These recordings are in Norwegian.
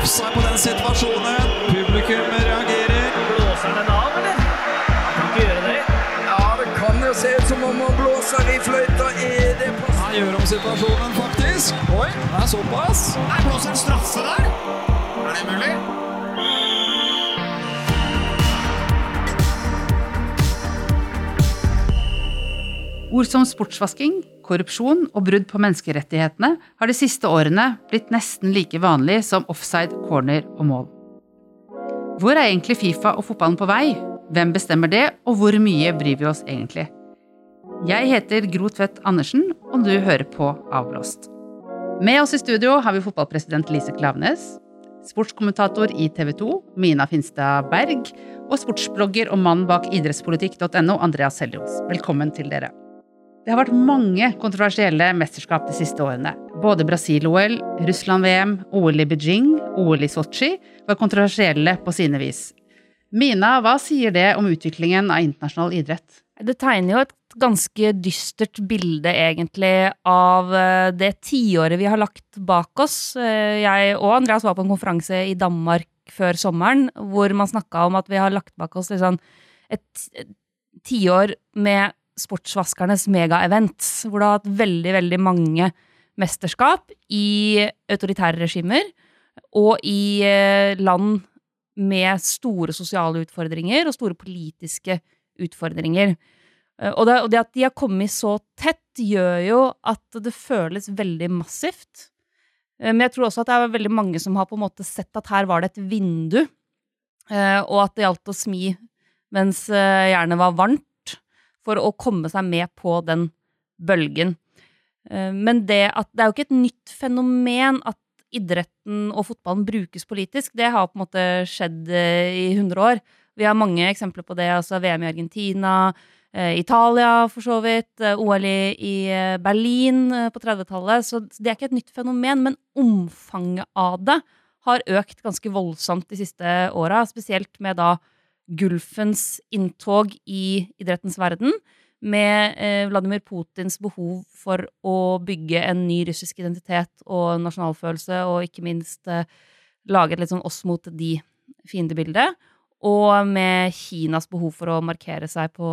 offside på den situasjonen. Publikum reagerer. Blåser den av, eller? Han kan ikke gjøre det. Ja, det kan jo se ut som om han blåser i fløyta. Er det på Han gjør om situasjonen, faktisk. Oi, det er såpass. Nei, blåser en straffe der? Er det mulig? Ord som sportsvasking, korrupsjon og brudd på menneskerettighetene har de siste årene blitt nesten like vanlig som offside, corner og mål. Hvor er egentlig Fifa og fotballen på vei? Hvem bestemmer det, og hvor mye bryr vi oss egentlig? Jeg heter Gro Tvedt Andersen, og du hører på Avblåst. Med oss i studio har vi fotballpresident Lise Klaveness, sportskommentator i TV 2, Mina Finstad Berg, og sportsblogger og mann bak idrettspolitikk.no, Andreas Seljos. Velkommen til dere. Det har vært mange kontroversielle mesterskap de siste årene. Både Brasil-OL, Russland-VM, OL i Beijing, OL i Sotsji var kontroversielle på sine vis. Mina, hva sier det om utviklingen av internasjonal idrett? Det tegner jo et ganske dystert bilde, egentlig, av eh, det tiåret vi har lagt bak oss. Eh, Jeg og Andreas var på en konferanse i Danmark før sommeren, hvor man snakka om at vi har lagt bak oss liksom et tiår med sportsvaskernes megaevent, hvor det har hatt veldig, veldig mange mesterskap i autoritære regimer og i eh, land med store sosiale utfordringer og store politiske utfordringer. Eh, Og det, og det at de har kommet så tett, gjør jo at det føles veldig massivt. Eh, Men jeg tror også at det er veldig mange som har på en måte sett at her var det et vindu, og at det gjaldt å smi mens jernet var varmt, for å komme seg med på den bølgen. Eh, Men det, at, det er jo ikke et nytt fenomen at idretten og fotballen brukes politisk. Det har på en måte skjedd eh, i 100 år. Vi har mange eksempler på det. altså VM i Argentina, eh, Italia for så vidt, OL i, Berlin på 30-tallet. Så det er ikke et nytt fenomen, men omfanget av det har økt ganske voldsomt de siste åra. Spesielt med da Gulfens inntog i idrettens verden. Med eh, Vladimir Putins behov for å bygge en ny russisk identitet og nasjonalfølelse, og ikke minst eh, lage et litt sånn oss mot de-fiendebilde. Og med Kinas behov for å markere seg på,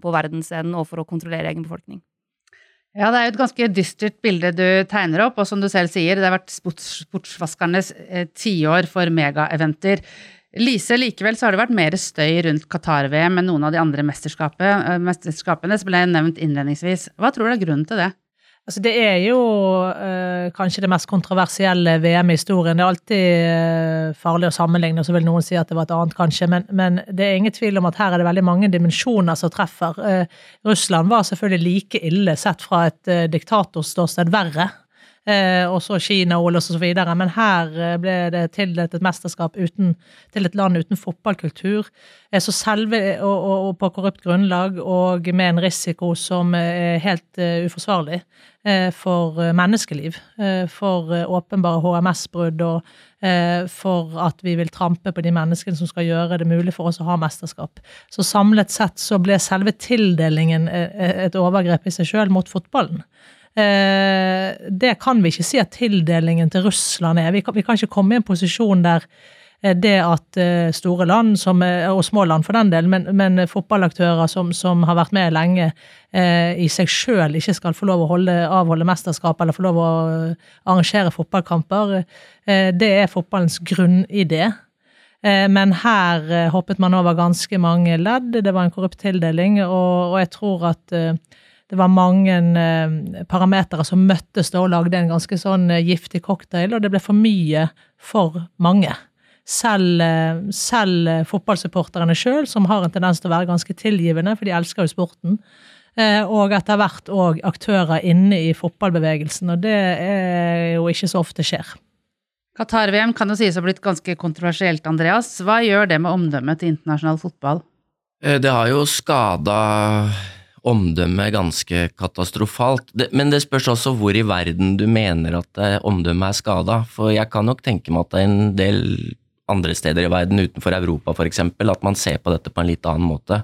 på verdensscenen og for å kontrollere egen befolkning. Ja, det er jo et ganske dystert bilde du tegner opp, og som du selv sier, det har vært sports, sportsvaskernes eh, tiår for megaeventer. Lise, likevel så har det vært mer støy rundt Qatar-VM enn noen av de andre mesterskapene, eh, som ble nevnt innledningsvis. Hva tror du er grunnen til det? Altså, det er jo øh, kanskje det mest kontroversielle VM i historien. Det er alltid øh, farlig å sammenligne, og så vil noen si at det var et annet, kanskje. Men, men det er ingen tvil om at her er det veldig mange dimensjoner som treffer. Uh, Russland var selvfølgelig like ille sett fra et uh, diktatorståsted verre. Eh, og så Kina-OL og så videre. Men her eh, ble det tildelt et mesterskap uten, til et land uten fotballkultur. Eh, så selve, og, og, og på korrupt grunnlag, og med en risiko som er helt uforsvarlig for menneskeliv. for åpenbare HMS-brudd, og for at vi vil trampe på de menneskene som skal gjøre det mulig for oss å ha mesterskap. Så samlet sett så ble selve tildelingen et overgrep i seg sjøl mot fotballen. Eh, det kan vi ikke si at tildelingen til Russland er. Vi kan, vi kan ikke komme i en posisjon der eh, det at eh, store land, som, og små land for den del, men, men fotballaktører som, som har vært med lenge, eh, i seg sjøl ikke skal få lov å holde, avholde mesterskap eller få lov å arrangere fotballkamper. Eh, det er fotballens grunnidé. Eh, Men her hoppet man over ganske mange ledd. Det var en korrupt tildeling, og, og jeg tror at det var mange eh, parametere som møttes da og lagde en ganske sånn eh, giftig cocktail, og det ble for mye for mange. Selv, eh, selv eh, fotballsupporterne sjøl, som har en tendens til å være ganske tilgivende, for de elsker jo sporten. Eh, Og etter hvert òg aktører inne i fotballbevegelsen, og det er jo ikke så ofte skjer. Qatar-VM kan jo sies å ha blitt ganske kontroversielt, Andreas. Hva gjør det med omdømmet til internasjonal fotball? Eh, Det har jo skada omdømmet ganske katastrofalt. Det, men det spørs også hvor i verden du mener at eh, omdømmet er skada. For jeg kan nok tenke meg at det er en del andre steder i verden, utenfor Europa f.eks., at man ser på dette på en litt annen måte.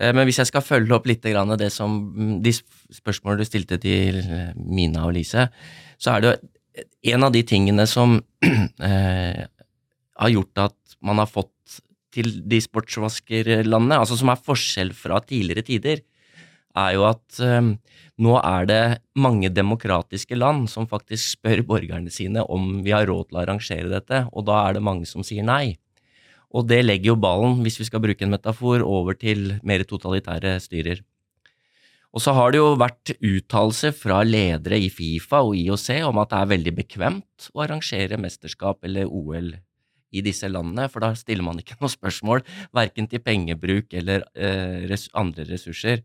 Eh, Men hvis jeg skal følge opp litt det som, de spørsmålene du stilte til eh, Mina og Lise, så er det jo en av de tingene som har gjort at man har fått til de sportsvaskerlandene, altså som er forskjell fra tidligere tider, er jo at um, nå er det mange demokratiske land som faktisk spør borgerne sine om vi har råd til å arrangere dette, og da er det mange som sier nei. Og det legger jo ballen, hvis vi skal bruke en metafor, over til mer totalitære styrer. Og så har det jo vært uttalelser fra ledere i Fifa og IOC om at det er veldig bekvemt å arrangere mesterskap eller OL i disse landene, for da stiller man ikke noe spørsmål verken til pengebruk eller eh, res andre ressurser.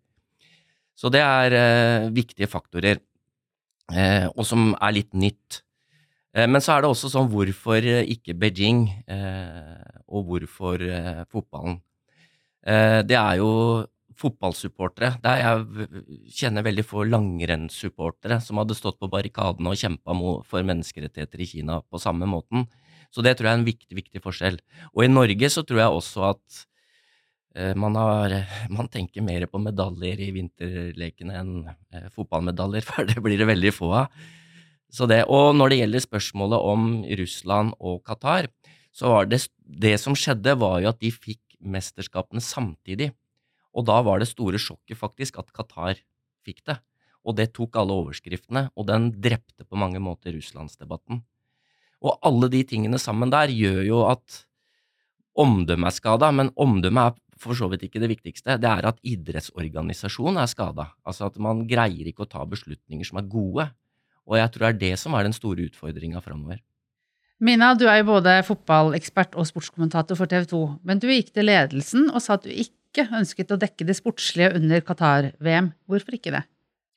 Så det er eh, viktige faktorer, eh, og som er litt nytt. Eh, men så er det også sånn hvorfor eh, ikke Beijing, eh, og hvorfor fotballen? det er jo fotballsupportere. Der jeg kjenner veldig få langrennssupportere som hadde stått på barrikadene og kjempa for menneskerettigheter i Kina på samme måten. Så det tror jeg er en viktig, viktig forskjell. Og i Norge så tror jeg også at eh, man, har, man, tenker mer på medaljer i vinterlekene enn eh, fotballmedaljer, for det blir det veldig få av. Så det, og når det gjelder spørsmålet om Russland og Qatar, så var det det som skjedde, var jo at de fikk mesterskapene samtidig. Og da var det store sjokket faktisk at Qatar fikk det. Og det tok alle overskriftene, og den drepte på mange måter russlandsdebatten. Og alle de tingene sammen der gjør jo at omdømmet er skada, men omdømmet er for så vidt ikke det viktigste. Det er at idrettsorganisasjonen er skada. Altså at man greier ikke å ta beslutninger som er gode. Og jeg tror det er det som er den store utfordringa framover. Mina, du er jo både fotballekspert og sportskommentator for TV 2, men du gikk til ledelsen og sa at du ikke ønsket å dekke det sportslige under Qatar-VM. Hvorfor ikke det?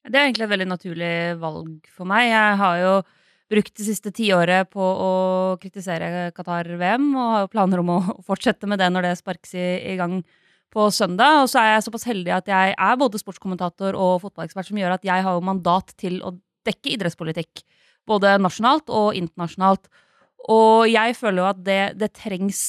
Det er egentlig et veldig naturlig valg for meg. Jeg har jo brukt det siste tiåret på å kritisere Qatar-VM, og har jo planer om å fortsette med det når det sparkes i, i, gang på søndag. Og så er jeg såpass heldig at jeg er både sportskommentator og fotballekspert, som gjør at jeg har jo mandat til å dekke idrettspolitikk. Både nasjonalt og internasjonalt. Og jeg føler jo at det, det trengs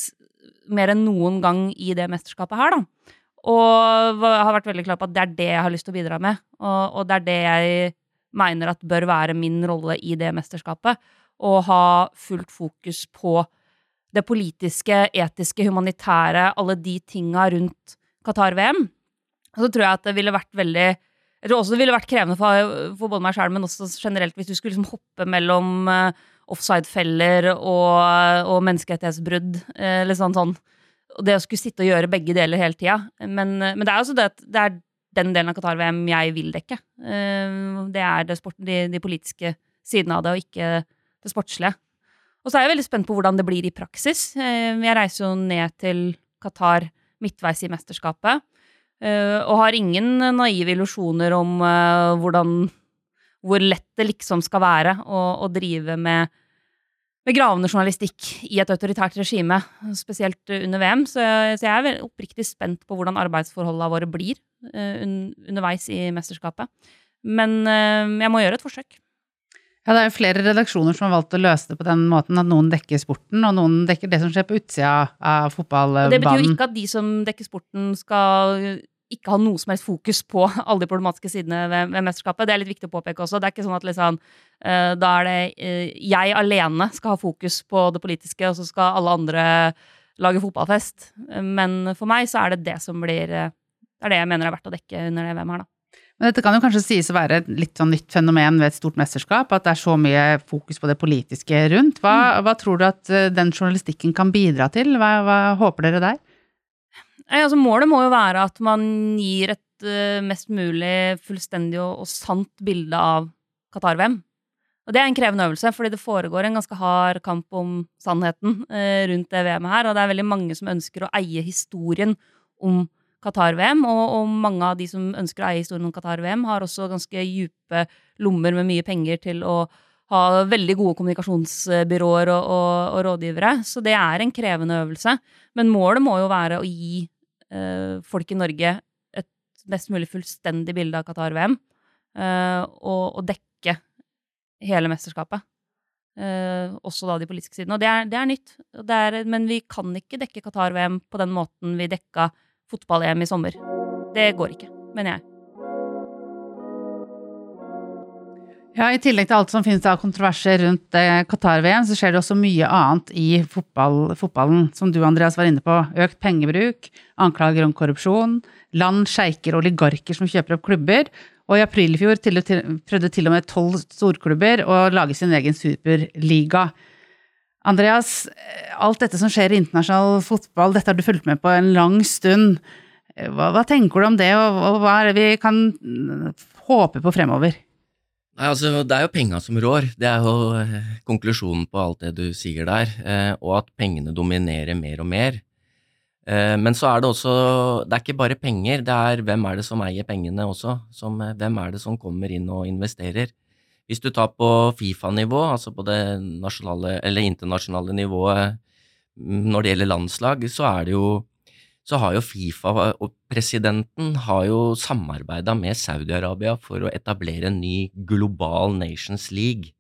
mer enn noen gang i det mesterskapet her, da. Og har vært veldig klar på at det er det jeg har lyst til å bidra med. Og, og det er det jeg mener at bør være min rolle i det mesterskapet. Å ha fullt fokus på det politiske, etiske, humanitære, alle de tinga rundt Qatar-VM. Så tror jeg at det ville vært veldig Jeg tror også det ville vært krevende for, for både meg sjøl, men også generelt, hvis du skulle liksom hoppe mellom uh, offside-feller og, og menneskerettighetsbrudd. Uh, eller sånn, sånn. Og det å skulle sitte og gjøre begge deler hele tida. Men, uh, men det er også det at det er den delen av Qatar-VM jeg vil dekke. Eh, det er det sport, de, de, politiske sidene av det, og ikke det sportslige. Og så er jeg veldig spent på hvordan det blir i praksis. Eh, jeg reiser jo ned til Qatar midtveis i mesterskapet, eh, og har ingen naive illusjoner om hvordan hvor lett det liksom skal være å, å drive med med gravende journalistikk i et autoritært regime, spesielt under VM. Så, så jeg er oppriktig spent på hvordan arbeidsforholdene våre blir uh, underveis i mesterskapet. Men uh, jeg må gjøre et forsøk. Ja, Det er jo flere redaksjoner som har valgt å løse det på den måten at noen dekker sporten, og noen dekker det som skjer på utsida av fotballbanen. Det betyr jo ikke at de som dekker sporten skal ikke ha noe som helst fokus på alle de problematiske sidene ved, ved, mesterskapet. Det er litt viktig å påpeke også. Det er ikke sånn at liksom, uh, da er det uh, jeg alene skal ha fokus på det politiske, og så skal alle andre lage fotballfest. Men for meg så er det det som blir uh, Det er det jeg mener er verdt å dekke under det VM her, da. Men dette kan jo kanskje sies å være et litt sånn nytt fenomen ved et stort mesterskap, at det er så mye fokus på det politiske rundt. Hva, mm. hva tror du at den journalistikken kan bidra til? Hva, hva håper dere der? Altså, målet må jo være at man gir et uh, mest mulig fullstendig og, og sant bilde av Qatar-VM. Og det er en krevende øvelse, fordi det foregår en ganske hard kamp om sannheten uh, rundt det VM-et her, og det er veldig mange som ønsker å eie historien om Qatar-VM, og, og, mange av de som ønsker å eie historien om Qatar-VM, har også ganske dype lommer med mye penger til å ha veldig gode kommunikasjonsbyråer og, og, og, rådgivere. Så det er en krevende øvelse. Men målet må jo være å gi eh, folk i Norge et mest mulig fullstendig bilde av Qatar-VM. Eh, og, dekke hele mesterskapet. Eh, også da de politiske sidene. Og det er, det er nytt. Det er, men vi kan ikke dekke Qatar-VM på den måten vi dekka fotball-EM i sommer. Det går ikke, mener jeg. Ja, I tillegg til alt som finnes av kontroverser rundt eh, Qatar-VM, så skjer det også mye annet i fotball, fotballen, som du Andreas var inne på. Økt pengebruk, anklager om korrupsjon, land, sjeiker og oligarker som kjøper opp klubber. Og i april i fjor prøvde til og med tolv storklubber å lage sin egen superliga. Andreas, alt dette som skjer i internasjonal fotball, dette har du fulgt med på en lang stund. Hva, hva tenker du om det, og, og hva er det vi kan mm, håpe på fremover? Nei, altså, Det er jo penga som rår. Det er jo eh, konklusjonen på alt det du sier der. Eh, og at pengene dominerer mer og mer. Eh, men så er det også Det er ikke bare penger, det er hvem er det som eier pengene også. Som, eh, hvem er det som kommer inn og investerer. Hvis du tar på Fifa-nivå, altså på det nasjonale internasjonale nivået mm, når det gjelder landslag, så er det jo så har jo Fifa og presidenten har jo samarbeida med Saudi-Arabia for å etablere en ny global Nations League.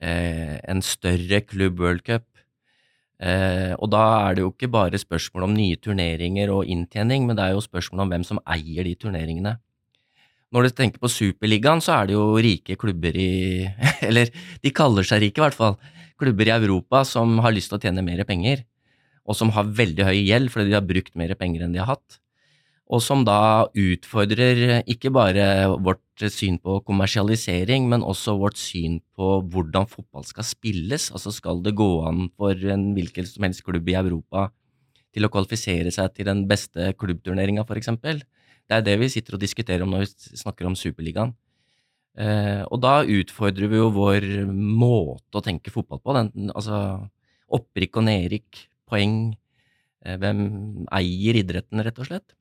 Eh, en større klubb World Cup. Eh, og da er det jo ikke bare spørsmål om nye turneringer og inntjening, men det er jo spørsmål om hvem som eier de turneringene. Når du tenker på Superligaen, så er det jo rike klubber i Eller de kaller seg rike, i hvert fall. Klubber i Europa som har lyst til å tjene mer penger og som har veldig høy gjeld fordi de har brukt mer penger enn de har hatt. Og som da utfordrer ikke bare vårt syn på kommersialisering, men også vårt syn på hvordan fotball skal spilles. Altså skal det gå an for en hvilken som helst klubb i Europa til å kvalifisere seg til den beste klubbturneringa, f.eks. Det er det vi sitter og diskuterer om når vi snakker om Superligaen. Eh, og da utfordrer vi jo vår måte å tenke fotball på. Den, altså opprykk og nedrykk, poeng, eh, hvem eier idretten, rett og slett.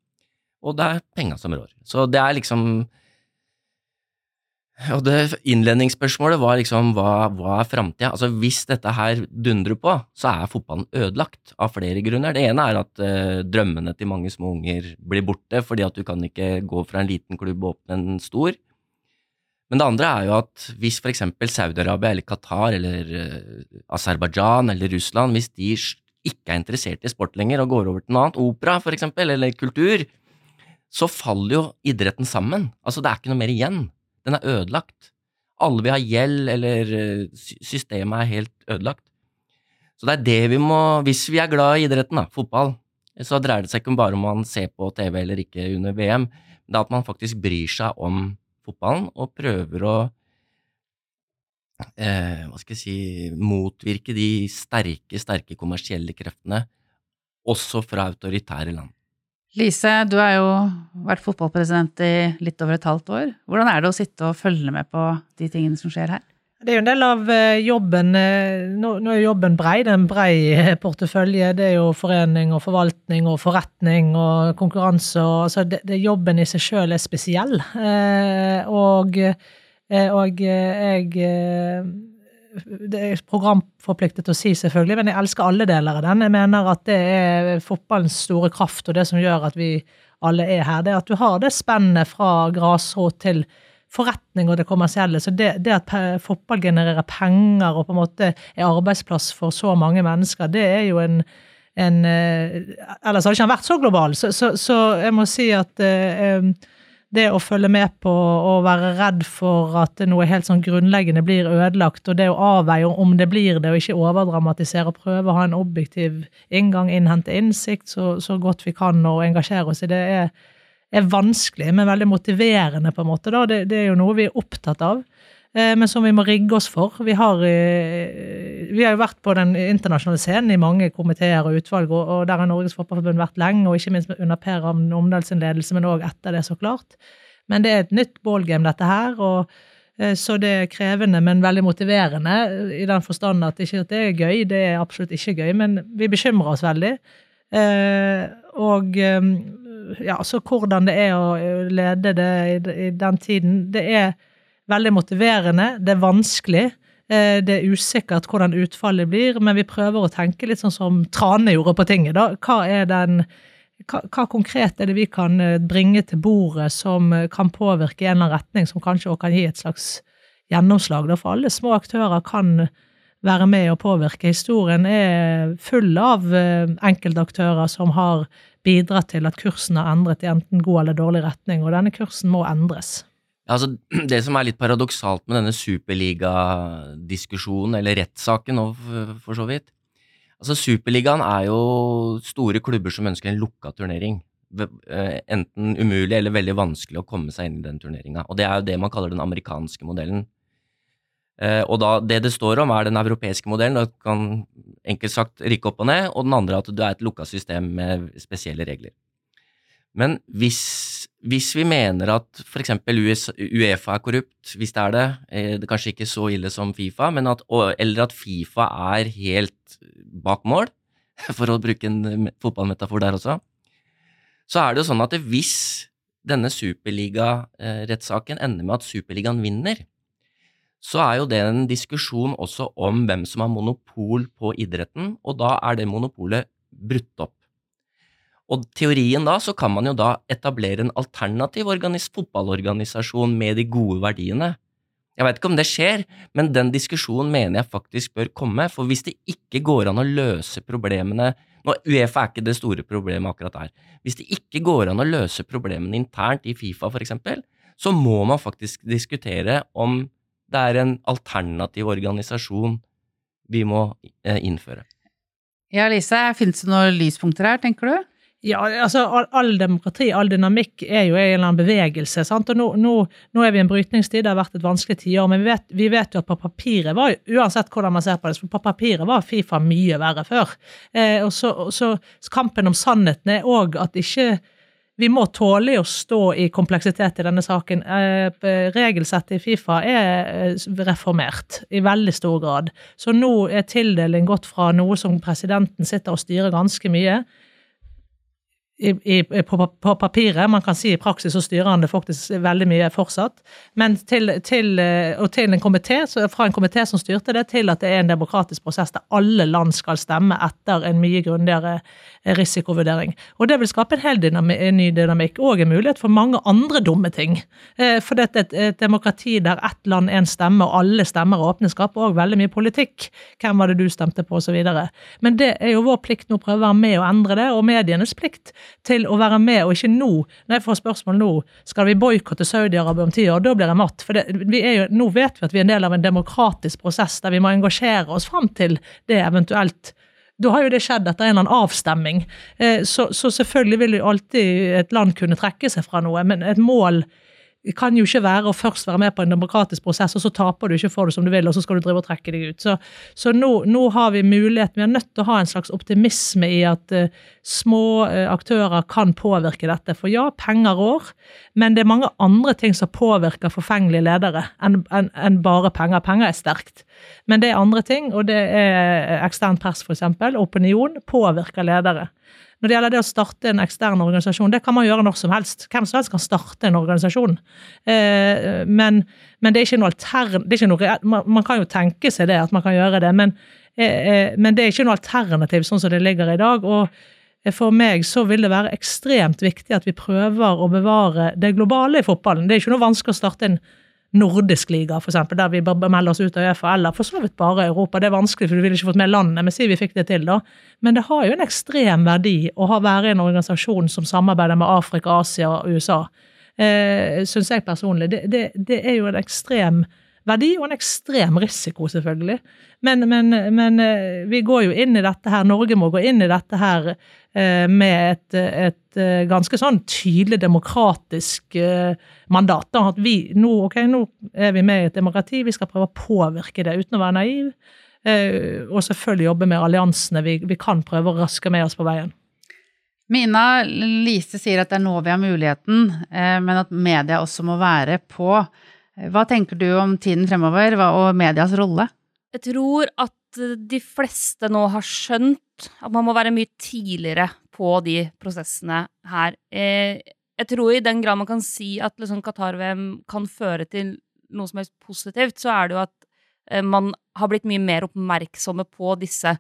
Og det er penga som rår. Så det er liksom Og det innledningsspørsmålet var liksom hva, hva er framtida? Altså hvis dette her dundrer på, så er fotballen ødelagt av flere grunner. Det ene er at eh, drømmene til mange små unger blir borte, fordi at du kan ikke gå fra en liten klubb og åpne en stor. Men det andre er jo at hvis f.eks. Saudi-Arabia eller Qatar eller eh, Aserbajdsjan eller Russland, hvis de ikke er interessert i sport lenger og går over til noe annet, opera eksempel, eller kultur, så faller jo idretten sammen. Altså, det er ikke noe mer igjen. Den er ødelagt. Alle vil ha gjeld, eller eh, systemet er helt ødelagt. Så det er det vi må Hvis vi er glad i idretten, da, fotball, så dreier det seg ikke bare om man ser på TV eller ikke under VM, men det er at man faktisk bryr seg om fotballen og prøver å eh, hva skal jeg si, motvirke de sterke, sterke kommersielle kreftene, også fra autoritære land. Lise, du har jo vært fotballpresident i litt over et halvt år. Hvordan er det å sitte og følge med på de tingene som skjer her? Det er jo en del av eh, jobben eh, Nå, er jobben brei, det er en brei eh, portefølje. Det er jo forening og forvaltning og forretning og konkurranse. Og, altså det, det Jobben i seg sjøl er spesiell. Og og jeg det er programforpliktet til å si, selvfølgelig, men jeg elsker alle deler av den. Jeg mener at det er fotballens store kraft, og det som gjør at vi alle er her, det er at du har det spennet fra grasrot til forretning og det kommersielle. Så det, det at fotball genererer penger og på en måte er arbeidsplass for så mange mennesker, det er jo en, en Ellers hadde ikke han vært så global. Så, så, så jeg må si at eh, det å følge med på og være redd for at noe helt sånn grunnleggende blir ødelagt, og det å avveie om det blir det, og ikke overdramatisere og prøve å ha en objektiv inngang, innhente innsikt så, så godt vi kan og engasjere oss i det, er, er, vanskelig, men veldig motiverende, på en måte. Det, det er jo noe vi er opptatt av. Eh, men som vi må rigge oss for. Vi har, eh, vi har jo vært på den internasjonale scenen i mange komiteer og utvalg, og der har Norges Fotballforbund vært lenge, og ikke minst under Per Ravn Omdal sin ledelse, men òg etter det, så klart. Men det er et nytt ballgame, dette her. og eh, så det er krevende, men veldig motiverende, i den forstand at ikke at det er gøy, det er absolutt ikke gøy, men vi bekymrer oss veldig. Og ja, så hvordan det er å lede det i den tiden, det er veldig motiverende. Det er vanskelig. Eh, det er usikkert hvordan utfallet blir, men vi prøver å tenke litt sånn som Trane gjorde på tinget. da. Hva er den hva, hva, konkret er det vi kan eh, bringe til bordet som eh, kan påvirke i en eller annen retning, som kanskje også kan gi et slags gjennomslag? Da, for alle små aktører kan være med og påvirke. Historien er full av enkeltaktører som har bidratt til at kursen har endret i enten god eller dårlig retning, og denne kursen må endres. Altså, det som er litt paradoksalt med denne superligadiskusjonen, eller rettssaken nå, for, så vidt Altså, Superligaen er jo store klubber som ønsker en lukka turnering. Eh, Enten umulig eller veldig vanskelig å komme seg inn i den turneringa. Og det er jo det man kaller den amerikanske modellen. Eh, Og da, det det står om, er den europeiske modellen. Da kan enkelt sagt rykke opp og ned, og den andre at du er et lukka system med spesielle regler. Men hvis, hvis vi mener at f.eks. Uefa er korrupt, hvis det er det, eh, det er kanskje ikke så ille som Fifa, at, eller at Fifa er helt bak mål, for å bruke en eh, fotballmetafor der også, så er det jo sånn at hvis denne superligarettssaken ender med at Superligaen vinner, så er jo det en diskusjon også om hvem som har monopol på idretten, og da er det monopolet brutt opp. Og teorien da, så kan man jo da etablere en alternativ fotballorganisasjon med de gode verdiene. Jeg vet ikke om det skjer, men den diskusjonen mener jeg faktisk bør komme, for hvis det ikke går an å løse problemene nå, Uefa er ikke det store problemet akkurat her. Hvis det ikke går an å løse problemene internt i Fifa, eksempel, så må man faktisk diskutere om det er en alternativ organisasjon vi må eh, innføre. Ja, Lise, finnes det noen lyspunkter her, tenker du? Ja, altså all, demokrati, all dynamikk er jo en eller annen bevegelse. sant? Og nå, nå, nå er vi i en brytningstid, det har vært et vanskelig tiår, men vi vet, vi vet jo at på papiret var uansett hvordan man ser på det, på papiret var Fifa mye verre før. Eh, og så, så kampen om sannheten er òg at ikke vi må tåle å stå i kompleksitet i denne saken. Eh, regelsettet i Fifa er eh, reformert i veldig stor grad. Så nå er tildeling gått fra noe som presidenten sitter og styrer ganske mye, i, i, på, på papiret. Man kan si i praksis så styrer han det faktisk veldig mye fortsatt. Men til, til, og til en komité, fra en komité som styrte det, til at det er en demokratisk prosess der alle land skal stemme etter en mye grundigere risikovurdering. Og det vil skape en hel dynami, en ny dynamikk og en mulighet for mange andre dumme ting. Eh, for det er et, et demokrati der ett land én stemme, og alle stemmer åpne, skaper òg veldig mye politikk. Hvem var det du stemte på, osv. Men det er jo vår plikt nå å prøve å være med og endre det, og medienes plikt til å være med, og ikke nå. Når jeg får spørsmål nå, skal vi boikotte Saudi-Arabia om ti år, da blir jeg matt. For det, vi er jo, nå vet vi at vi er en del av en demokratisk prosess der vi må engasjere oss fram til det eventuelt da har jo det skjedd etter en eller annen avstemming. Eh, Så, så selvfølgelig vil jo alltid et land kunne trekke seg fra noe, men et mål kan jo ikke være å først være med på en demokratisk prosess, og så taper du ikke får det som du vil, og så skal du drive og trekke deg ut. Så, så nå, nå har vi mulighet, vi er nødt til å ha en slags optimisme i at uh, små uh, aktører kan påvirke dette. For ja, penger rår, men det er mange andre ting som påvirker forfengelige ledere enn en, en bare penger. Penger er sterkt. Men det er andre ting, og det er ekstern press, f.eks. Opinion påvirker ledere. Når det gjelder det å starte en ekstern organisasjon, det kan man gjøre når som helst. Hvem som helst kan starte en organisasjon. Eh, men, men det er ikke noe altern... Er ikke noe, man, kan jo tenke seg det, at man kan gjøre det, men, eh, eh, men det er ikke noe alternativ sånn som det ligger i dag. og for meg så vil det være ekstremt viktig at vi prøver å bevare det globale i fotballen. Det er ikke noe vanskelig å starte en nordisk liga, for eksempel, der vi bare melder oss ut av Uefa, eller for så vidt bare Europa. Det er vanskelig, for du ville ikke fått med landene, men si vi fikk det til, da. Men det har jo en ekstrem verdi å ha være en organisasjon som samarbeider med Afrika, Asia og USA. Eh, Syns jeg personlig. Det, det, det er jo en ekstrem verdi og en ekstrem risiko, selvfølgelig. Men, men, men eh, vi går jo inn i dette her, Norge må gå inn i dette her eh, med et, et eh, ganske sånn tydelig demokratisk mandat. Da. At vi nå, ok, nå er vi med i et demokrati, vi skal prøve å påvirke det uten å være naiv. Og selvfølgelig jobbe med alliansene vi, vi kan prøve å raske med oss på veien. Mina Lise sier at det er nå vi har muligheten, men at media også må være på. Hva tenker du om tiden fremover og medias rolle? Jeg tror at eh, de fleste nå har skjønt at man må være mye tidligere på de prosessene her. Eh, Jeg tror i den grad man kan si at liksom Qatar-VM kan føre til noe som helst positivt, så er det jo at eh, man har blitt mye mer oppmerksomme på disse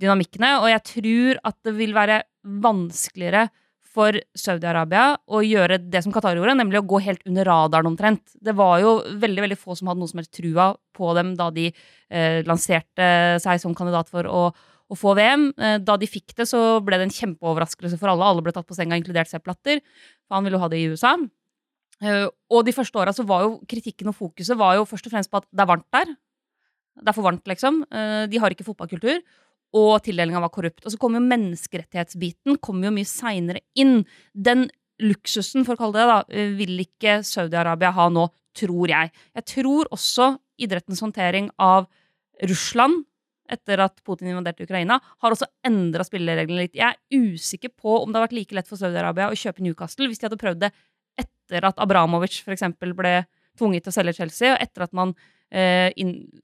dynamikkene. Og jeg tror at det vil være vanskeligere for Saudi-Arabia å gjøre det som Qatar gjorde, nemlig å gå helt under radaren omtrent. Det var jo veldig veldig få som hadde noe som helst trua på dem da de eh, lanserte seg som kandidat for å, å få VM. Eh, da de fikk det, så ble det en kjempeoverraskelse for alle. Alle ble tatt på senga, inkludert Sepp Blatter, for han ville jo ha det i USA. Eh, og de første åra så var jo kritikken og fokuset var jo først og fremst på at det er varmt der. Det er for varmt, liksom. Eh, de har ikke fotballkultur. Og tildelinga var korrupt. Og så kom jo menneskerettighetsbiten kom jo mye seinere inn. Den luksusen, for å kalle det da, eh, vil ikke Saudi-Arabia ha nå, tror jeg. Jeg tror også idrettens håndtering av Russland etter at Putin invaderte Ukraina, har også endra spillereglene litt. Jeg er usikker på om det har vært like lett for Saudi-Arabia å kjøpe Newcastle hvis de hadde prøvd det etter at Abramovic eksempel ble tvunget til å selge Chelsea, og etter at man eh,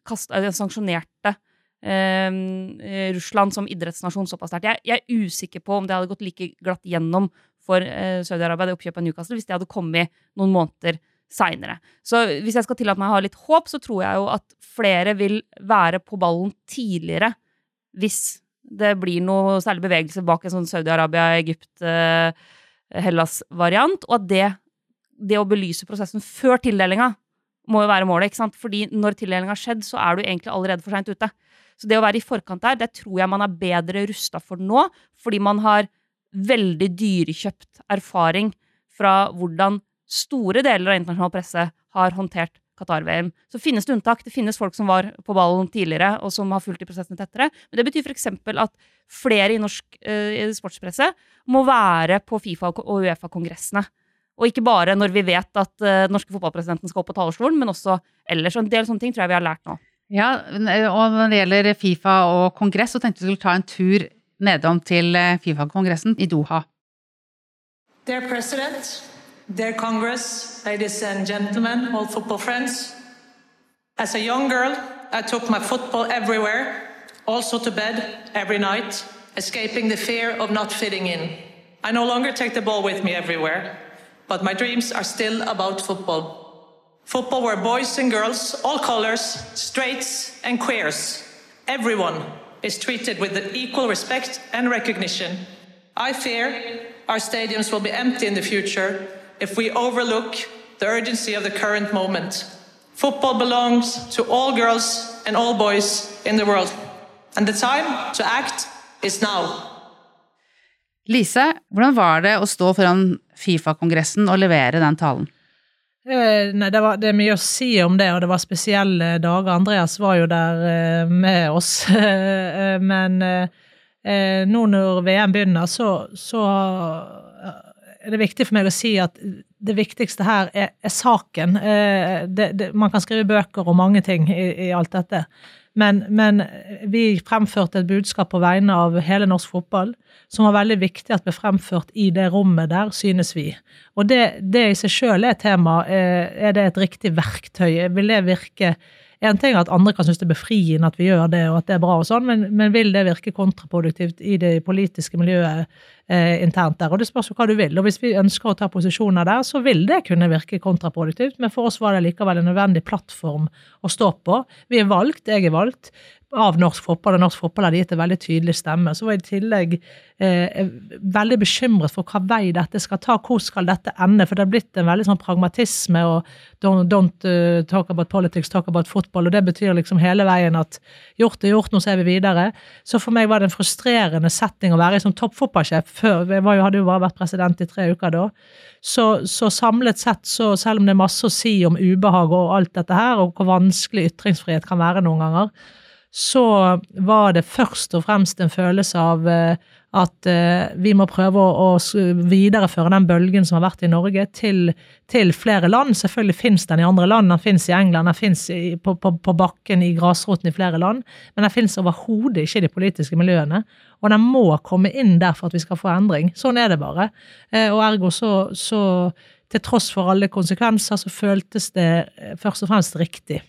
kast, sanksjonerte eh, Russland som idrettsnasjon såpass sterkt. Jeg, jeg, er usikker på om det hadde gått like glatt gjennom for eh, Saudi-Arabia, det oppkjøpet av Newcastle, hvis det hadde kommet noen måneder seinere. Så hvis jeg skal tillate meg å ha litt håp, så tror jeg jo at flere vil være på ballen tidligere hvis det blir noe særlig bevegelse bak en sånn Saudi-Arabia, Egypt, eh, og at det, det å belyse prosessen før tildelinga må jo være målet. ikke sant? Fordi når tildelinga har skjedd, så er du egentlig allerede for seint ute. Så det å være i forkant der, det tror jeg man er bedre rusta for nå, fordi man har veldig dyrekjøpt erfaring fra hvordan store deler av internasjonal presse har håndtert Qatar-VM. Så finnes det unntak. Det finnes folk som var på ballen tidligere, og som har fulgt de prosessene tettere. Men det betyr f.eks. at flere i norsk eh, sportspresse må være på Fifa- og Uefa-kongressene. Og ikke bare når vi vet at uh, norske fotballpresidenten skal opp på talerstolen, men også ellers. Og en del sånne ting tror jeg vi har lært nå. Ja, og når det gjelder Fifa og kongress, så tenkte vi skulle ta en tur nedom til eh, Fifa-kongressen i Doha. Dear President, dear Congress, ladies and gentlemen, all football friends. As a young girl, I took my football everywhere, also to bed every night, escaping the fear of not fitting in. I no longer take the ball with me everywhere, but my dreams are still about football. Football where boys and girls, all colors, straights and queers, everyone is treated with equal respect and recognition. I fear our stadiums will be empty in the future if we overlook the urgency of the current moment. Football belongs to all girls and all boys in the world, and the time to act is now. Lise, hvordan var det å stå foran Fifa-kongressen og levere den talen? Eh, nei, det, var, det, er mye å si om det, og det var spesielle dager. Andreas var jo der eh, med oss. Eh, men nå når VM begynner, så, så, er det viktig for meg å si at det viktigste her er, er saken. Det, det, man kan skrive bøker og mange ting i, i alt dette. Men, men, vi fremførte et budskap på vegne av hele norsk fotball som var veldig viktig at ble fremført i det rommet der, synes vi. Og det, det i seg sjøl er et tema. Eh, er det et riktig verktøy? Vil det virke en ting er at andre kan synes det er befriende at vi gjør det, og at det er bra, og sånn, men, men vil det virke kontraproduktivt i det politiske miljøet eh, internt der? Og Det spørs jo hva du vil. og Hvis vi ønsker å ta posisjoner der, så vil det kunne virke kontraproduktivt, men for oss var det likevel en nødvendig plattform å stå på. Vi er valgt, jeg er valgt av norsk fotball, og norsk fotball hadde gitt en veldig tydelig stemme. Så var jeg i tillegg eh, veldig bekymret for hva vei dette skal ta, hvor skal dette ende? For det har blitt en veldig sånn pragmatisme og don't, don't uh, talk about politics, talk about football, og det betyr liksom hele veien at gjort er gjort, nå ser vi videre. Så for meg var det en frustrerende setting å være i som toppfotballsjef før. Jeg jo, hadde jo bare vært president i tre uker da. Så, så, samlet sett, så selv om det er masse å si om ubehag og alt dette her, og hvor vanskelig ytringsfrihet kan være noen ganger, så var det først og fremst en følelse av eh, at eh, vi må prøve å, videreføre den bølgen som har vært i Norge, til, til flere land. Selvfølgelig finnes den i andre land, den finnes i England, den finnes på, på, på, bakken i grasroten i flere land, men den finnes overhodet ikke i de politiske miljøene. Og den må komme inn der for at vi skal få endring. Sånn er det bare. Eh, og ergo så, så til tross for alle konsekvenser, så føltes det først og fremst riktig.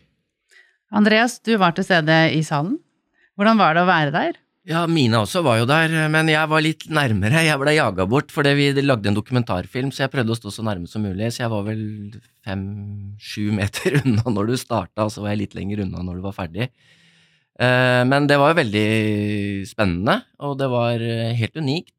Andreas, du var til stede i salen. Hvordan var det å være der? Ja, Mina også var jo der, men jeg var litt nærmere. Jeg ble jaga bort fordi vi lagde en dokumentarfilm, så jeg prøvde å stå så nærme som mulig. Så jeg var vel fem-sju meter unna når du starta, og så var jeg litt lenger unna når du var ferdig. Eh, men det var veldig spennende, og det var eh, helt unikt.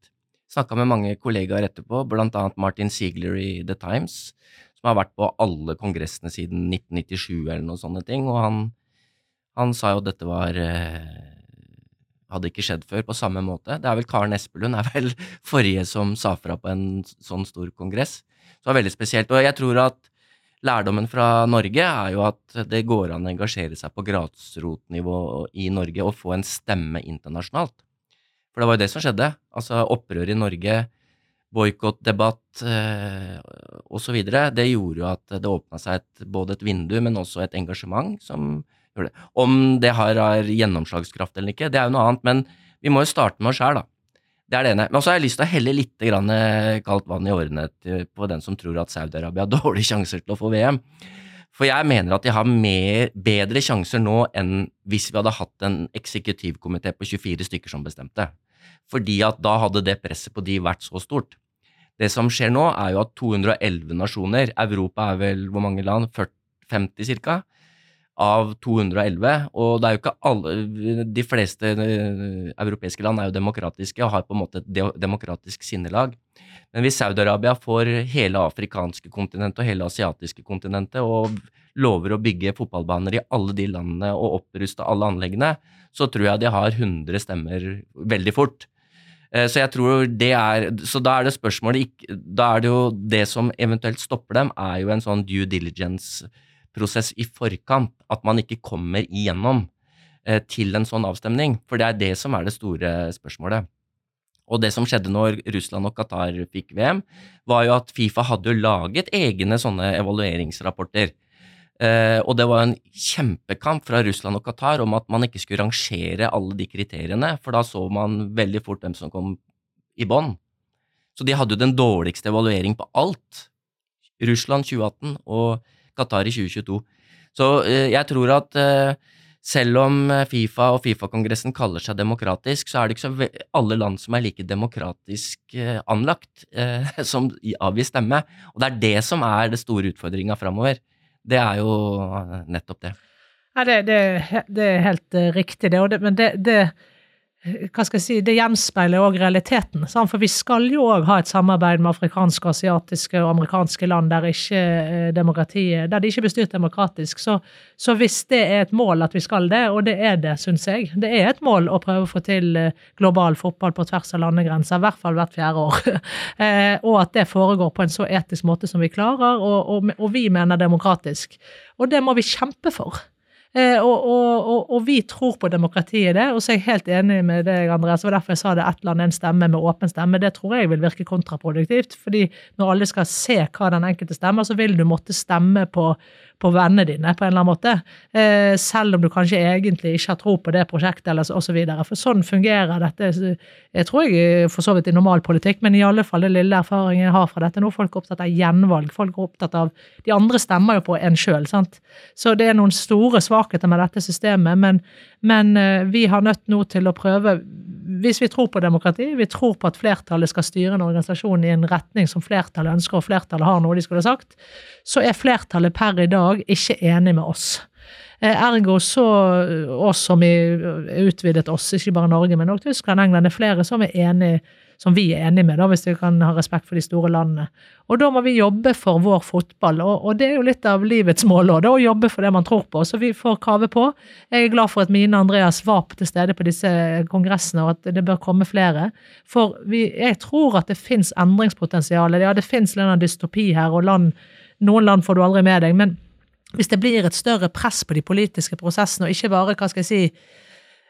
Snakka med mange kollegaer etterpå, blant annet Martin Ziegler i The Times, som har vært på alle kongressene siden 1997 eller noen sånne ting, og han han sa jo at dette var eh, hadde ikke skjedd før på samme måte. Det er vel Karen Espelund er vel forrige som sa fra på en sånn stor kongress. Så det var veldig spesielt. Og jeg tror at lærdommen fra Norge er jo at det går an å engasjere seg på grasrotnivå i Norge og få en stemme internasjonalt. For det var jo det som skjedde. Altså opprør i Norge, boikottdebatt eh, osv. Det gjorde jo at det åpna seg et, både et vindu, men også et engasjement som gjør det. Om det har, har gjennomslagskraft eller ikke, det er jo noe annet, men vi må jo starte med oss sjæl, da. Det er det ene. Men så har jeg lyst til å helle litt grann eh, kaldt vann i årene på den som tror at Saudi-Arabia har dårlige sjanser til å få VM. For jeg mener at de har mer, bedre sjanser nå enn hvis vi hadde hatt en eksekutivkomité på 24 stykker som bestemte. Fordi at da hadde det presset på de vært så stort. Det som skjer nå, er jo at 211 nasjoner, Europa er vel hvor mange land? 40, 50 ca av 211. Og det er jo ikke alle De fleste eh, europeiske land er jo demokratiske og har på en måte et demokratisk sinnelag. Men hvis Saudi-Arabia får hele afrikanske kontinentet og hele asiatiske kontinentet og lover å bygge fotballbaner i alle de landene og oppruste alle anleggene, så tror jeg de har 100 stemmer veldig fort. Eh, så jeg tror det er Så da er det spørsmålet Da er det jo det som eventuelt stopper dem, er jo en sånn due diligence prosess i forkant, at man ikke kommer igjennom eh, til en sånn avstemning. For det er det som er det store spørsmålet. Og det som skjedde når Russland og Qatar fikk VM, var jo at Fifa hadde jo laget egne sånne evalueringsrapporter. Eh, og det var en kjempekamp fra Russland og Qatar om at man ikke skulle rangere alle de kriteriene, for da så man veldig fort hvem som kom i bånn. Så de hadde jo den dårligste evaluering på alt. Russland 2018 og Qatar i 2022. Så eh, jeg tror at eh, selv om eh, Fifa og Fifa-kongressen kaller seg demokratisk, så er det ikke så alle land som er like demokratisk anlagt, som avgir stemme. Og det er det som er det store utfordringa framover. Det er jo nettopp det. Ja, det, det, det er helt riktig, det. Men det, det hva skal jeg si, det gjenspeiler òg realiteten. Sant? For vi skal jo òg ha et samarbeid med afrikanske, asiatiske og amerikanske land der ikke eh, demokratiet, der de ikke blir styrt demokratisk. Så, så, hvis det er et mål at vi skal det, og det er det, syns jeg, det er et mål å prøve å få til eh, global fotball på tvers av landegrenser, i hvert fall hvert fjerde år, eh, og at det foregår på en så etisk måte som vi klarer, og, og, og vi mener demokratisk. Og det må vi kjempe for. Eh, og, og, og, og, vi tror på demokratiet, det. Og så er jeg helt enig med deg, Andreas. Det var derfor jeg sa det ett land, en stemme med åpen stemme. Det tror jeg vil virke kontraproduktivt. fordi når alle skal se hva den enkelte stemmer, så vil du måtte stemme på på vennene dine, på en eller annen måte. Eh, selv om du kanskje egentlig ikke har tro på det prosjektet, eller osv. For sånn fungerer dette. Jeg tror jeg for så vidt i normal politikk, men i alle fall det lille erfaringen jeg har fra dette. Nå folk er opptatt av gjenvalg. Folk er opptatt av De andre stemmer jo på en sjøl, sant. Så det er noen store svakheter med dette systemet, men, men eh, vi har nødt nå til å prøve hvis vi tror på demokrati, vi tror på at flertallet skal styre en organisasjon i en retning som flertallet ønsker, og flertallet har noe de skulle sagt, så er flertallet per i dag ikke enig med oss. Eh, ergo så oss som i, utvidet oss, ikke bare Norge, men også Tyskland, England, er flere som er enig som vi er enige med, da, hvis vi kan ha respekt for de store landene. Og da må vi jobbe for vår fotball, og, og det er jo litt av livets mål òg, å jobbe for det man tror på. Så vi får kave på. Jeg er glad for at Mine Andreas var til stede på disse kongressene, og at det bør komme flere. For vi, jeg tror at det fins endringspotensial. Ja, det fins en dystopi her, og land, noen land får du aldri med deg. men hvis det blir et større press på de politiske prosessene, og ikke bare hva skal jeg si,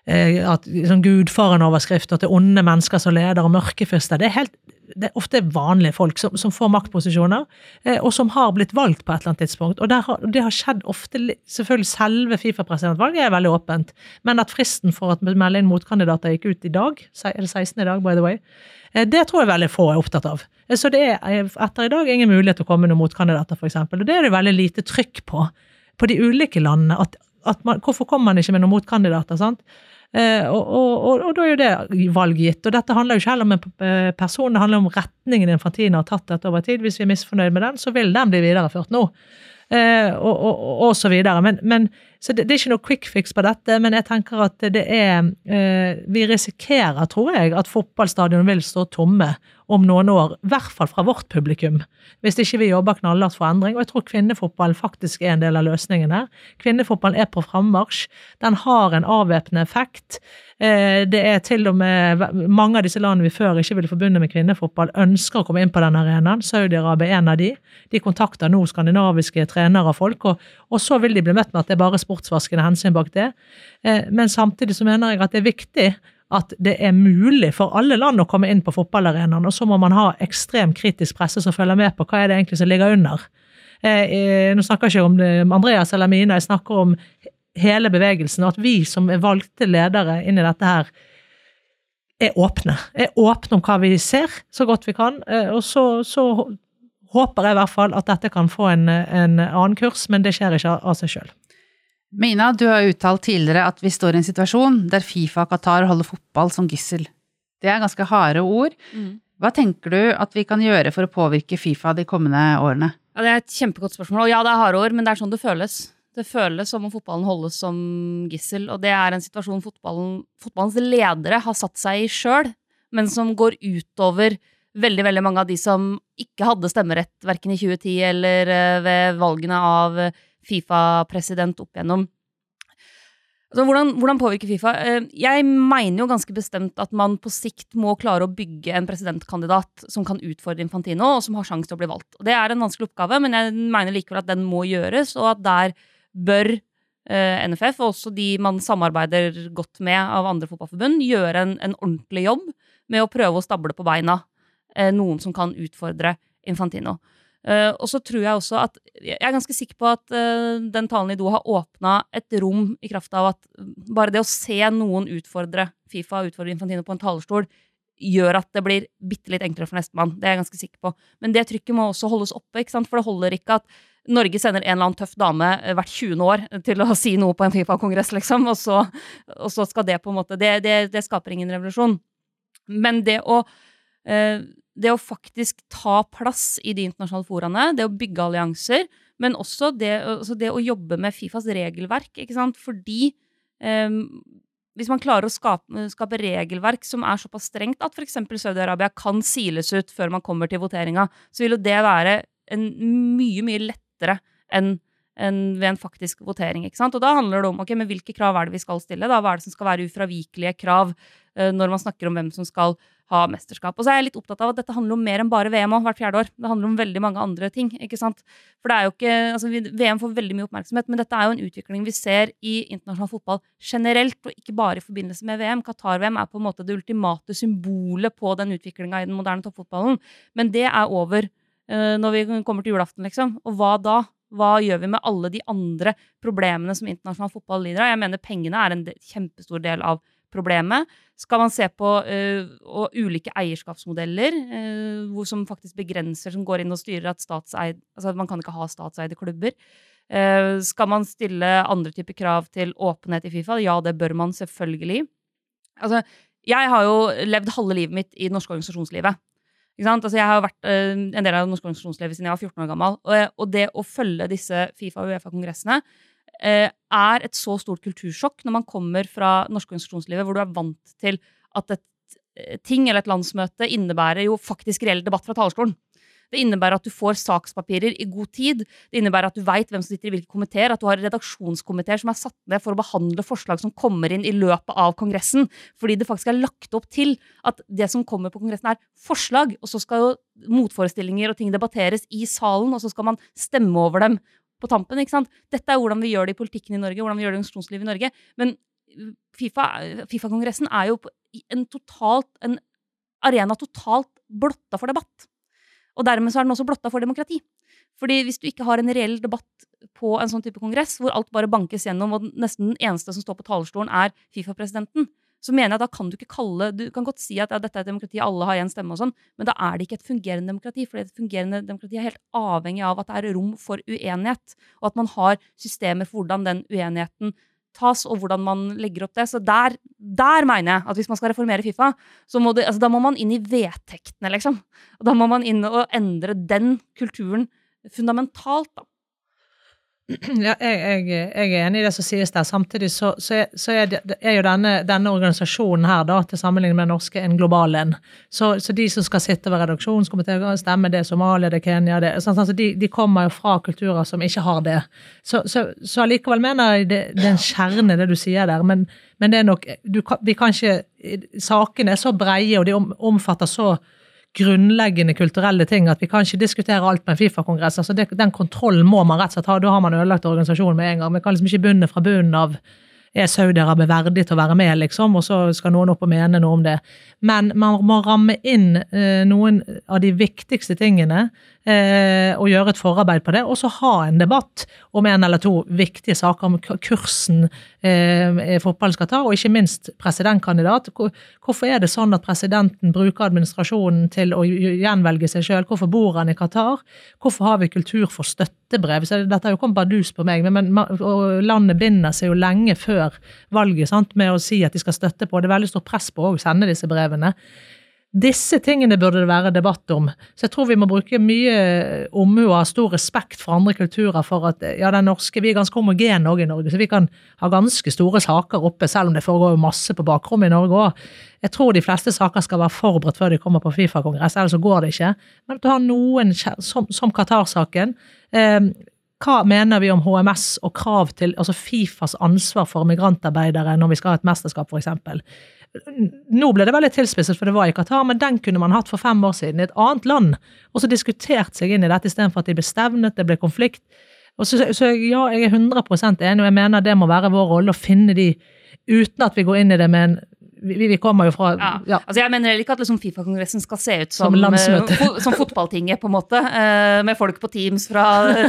at sånn Gudfaren-overskrifter til onde mennesker som leder, og mørkefyrster. Det er, helt, det er ofte vanlige folk som, som får maktposisjoner, eh, og som har blitt valgt på et eller annet tidspunkt. Og har, det har skjedd ofte Selvfølgelig, selve Fifa-presidentvalget er veldig åpent, men at fristen for å melde inn motkandidater gikk ut i dag, er det 16. i dag, by the way, eh, det tror jeg veldig få er opptatt av. Så det er etter i dag ingen mulighet til å komme noen motkandidater, f.eks. Og det er det veldig lite trykk på, på de ulike landene. at at man, hvorfor kommer man ikke med noen motkandidater? sant? Eh, og, og, og, da er jo det valggitt. Og dette handler jo ikke heller om en eh, person, det handler om retningen Infantino har tatt dette over tid. Hvis vi er misfornøyd med den, så vil den bli videreført nå. Eh, og, og, så videre. Men, men, så det, det er ikke noe quick fix på dette, men jeg tenker at det er Vi risikerer, tror jeg, at fotballstadion vil stå tomme om noen år, i hvert fall fra vårt publikum, hvis ikke vi jobber knallhardt for endring. Og jeg tror kvinnefotballen faktisk er en del av løsningen her. Kvinnefotballen er på frammarsj. Den har en avvæpnende effekt. Eh, det er til og med mange av disse landene vi før ikke ville forbundet med kvinnefotball, ønsker å komme inn på den arenaen. Saudi-Arabia er en av de. De kontakter nå skandinaviske trenere og folk, og, og så vil de bli møtt med at det er bare sportsvaskende hensyn bak det. Eh, men samtidig så mener jeg at det er viktig at det er mulig for alle land å komme inn på fotballarenaen, og så må man ha ekstremt kritisk presse som følger med på hva er det egentlig som ligger under. Eh, eh, nå snakker jeg ikke om det, Andreas eller Mina, jeg snakker om hele bevegelsen, og at vi som er valgte ledere inn i dette her, er åpne. Er åpne om hva vi ser, så godt vi kan. Eh, og så, så håper jeg i hvert fall at dette kan få en, en annen kurs, men det skjer ikke av seg sjøl. Mina, du har uttalt tidligere at vi står i en situasjon der Fifa og Qatar holder fotball som gissel. Det er ganske harde ord. Mm. Hva tenker du at vi kan gjøre for å påvirke Fifa de kommende årene? Ja, det er et kjempegodt spørsmål. Og ja, det er harde ord, men det er sånn det føles. Det føles som om fotballen holdes som gissel, og det er en situasjon fotballen, fotballens ledere har satt seg i sjøl, men som går utover veldig veldig mange av de som ikke hadde stemmerett verken i 2010 eller eh, ved valgene av Fifa-president opp igjennom. Altså, hvordan, hvordan påvirker Fifa? Eh, jeg mener jo ganske bestemt at man på sikt må klare å bygge en presidentkandidat som kan utfordre Infantino, og som har sjanse til å bli valgt. Det er en vanskelig oppgave, men jeg mener likevel at den må gjøres, og at der bør eh, NFF, og også de man samarbeider godt med av andre fotballforbund, gjøre en, en ordentlig jobb med å prøve å stable på beina eh, noen som kan utfordre Infantino. Uh, og så tror jeg også at Jeg er ganske sikker på at uh, den talen i Do har åpna et rom i kraft av at bare det å se noen utfordre Fifa, utfordre Infantino på en talerstol, gjør at det blir bitte litt enklere for nestemann. Det er jeg ganske sikker på. Men det trykket må også holdes oppe, ikke sant? for det holder ikke at Norge sender en eller annen tøff dame eh, hvert 20. år til å si noe på en Fifa-kongress, liksom, og så, og så, skal det på en måte det, det, det skaper ingen revolusjon. Men det å uh, det å faktisk ta plass i de internasjonale foraene, det å bygge allianser, men også det, altså det å jobbe med Fifas regelverk. ikke sant? Fordi eh, hvis man klarer å skape, skape, regelverk som er såpass strengt at f.eks. Saudi-Arabia kan siles ut før man kommer til voteringa, så vil jo det være en mye, mye lettere enn enn ved en faktisk votering. ikke sant? Og da handler det om ok, men hvilke krav er det vi skal stille. da? Hva er det som skal være ufravikelige krav uh, når man snakker om hvem som skal ha mesterskap. Og så er jeg litt opptatt av at dette handler om mer enn bare VM òg, hvert fjerde år. Det handler om veldig mange andre ting. ikke sant? For det er jo ikke, altså VM får veldig mye oppmerksomhet, men dette er jo en utvikling vi ser i internasjonal fotball generelt, og ikke bare i forbindelse med VM. Qatar-VM er på en måte det ultimate symbolet på den utviklinga i den moderne toppfotballen. Men det er over uh, når vi kommer til julaften, liksom. Og hva da? Hva gjør vi med alle de andre problemene som internasjonal fotball lider av? Jeg mener pengene er en kjempestor del av problemet. Skal man se på uh, ulike eierskapsmodeller uh, som faktisk begrenser, som går inn og styrer at statseid Altså man kan ikke ha statseide klubber. Uh, skal man stille andre typer krav til åpenhet i Fifa? Ja, det bør man selvfølgelig. Altså, jeg har jo levd halve livet mitt i det norske organisasjonslivet. Altså, jeg har vært en del av det norske organisasjonslivet siden jeg var 14 år gammel. Og, og det å følge disse Fifa- og Uefa-kongressene uh, er et så stort kultursjokk når man kommer fra norske organisasjonslivet, hvor du er vant til at et eh, ting eller et landsmøte innebærer jo faktisk reell debatt fra talerstolen. Det innebærer at du får sakspapirer i god tid. Det innebærer at du veit hvem som sitter i hvilke komiteer, at du har redaksjonskomiteer som er satt ned for å behandle forslag som kommer inn i løpet av Kongressen. Fordi det faktisk er lagt opp til at det som kommer på Kongressen, er forslag. Og så skal jo motforestillinger og ting debatteres i salen, og så skal man stemme over dem på tampen. ikke sant? Dette er hvordan vi gjør det i politikken i Norge, hvordan vi gjør det i organisasjonslivet i Norge. Men Fifa-kongressen FIFA er jo en, totalt, en arena totalt blotta for debatt. Og dermed så er den også blotta for demokrati. Fordi hvis du ikke har en reell debatt på en sånn type kongress, hvor alt bare bankes gjennom, og nesten den eneste som står på talerstolen, er Fifa-presidenten, så mener jeg da kan du ikke kalle Du kan godt si at ja, dette er et demokrati, alle har én stemme og sånn, men da er det ikke et fungerende demokrati. For et fungerende demokrati er helt avhengig av at det er rom for uenighet, og at man har systemer for hvordan den uenigheten tas, og hvordan man legger opp det. Så der, der mener jeg at hvis man skal reformere Fifa, så må det, altså, da må man inn i vedtektene, liksom. Da må man inn og endre den kulturen fundamentalt, da. Ja, jeg, jeg, jeg er enig i det som sies der. Samtidig så, så, er, så er, det, er jo denne, denne organisasjonen her, da, til sammenligning med den norske, en global en. Så, så de som skal sitte ved redaksjonskomiteen og stemme, det Somalia, det Kenya det, sånn, altså de, de, kommer jo fra kulturer som ikke har det. Så allikevel mener jeg det, det er en kjerne, det du sier der. Men, men det er nok du, Vi kan ikke Sakene er så breie, og de omfatter så grunnleggende kulturelle ting at vi kan ikke diskutere alt med en Fifa-kongress. altså Den kontrollen må man rett og slett ha. Da har man ødelagt organisasjonen med en gang. Vi kan liksom ikke begynne fra bunnen av er Saudi-Arabia verdig til å være med, liksom, og så skal noen opp og mene noe om det. Men man må ramme inn eh, noen av de viktigste tingene og gjøre et forarbeid på det, og så ha en debatt om en eller to viktige saker om kursen eh, fotballen skal ta, og ikke minst presidentkandidat. Hvorfor er det sånn at presidenten bruker administrasjonen til å gjenvelge seg sjøl? Hvorfor bor han i Qatar? Hvorfor har vi kultur for støttebrev? Så dette har jo kommet bardus på meg, men, landet binder seg jo lenge før valget sant, med å si at de skal støtte på. Det er veldig stort press på å sende disse brevene. Disse tingene burde det være debatt om. Så jeg tror vi må bruke mye omhu og ha stor respekt for andre kulturer for at ja, den norske, vi er ganske homogene òg i Norge, så vi kan ha ganske store saker oppe, selv om det foregår masse på bakrommet i Norge òg. Jeg tror de fleste saker skal være forberedt før de kommer på Fifa-kongress, ellers så går det ikke. Men at du har noen, som, som Qatar-saken eh, hva mener vi om HMS og krav til altså Fifas ansvar for migrantarbeidere når vi skal ha et mesterskap, f.eks.? Nå ble det veldig tilspisset, for det var i Qatar, men den kunne man hatt for fem år siden i et annet land. Og så diskutert seg inn i dette istedenfor at de ble stevnet, det ble konflikt. Og så, så ja, jeg er 100 enig, og jeg mener det må være vår rolle å finne de uten at vi går inn i det med en vi, vi, kommer jo fra ja. Ja. Altså Jeg mener heller ikke at liksom Fifa-kongressen skal se ut som, som, uh, som, fotballtinget, på en måte. Uh, med folk på Teams fra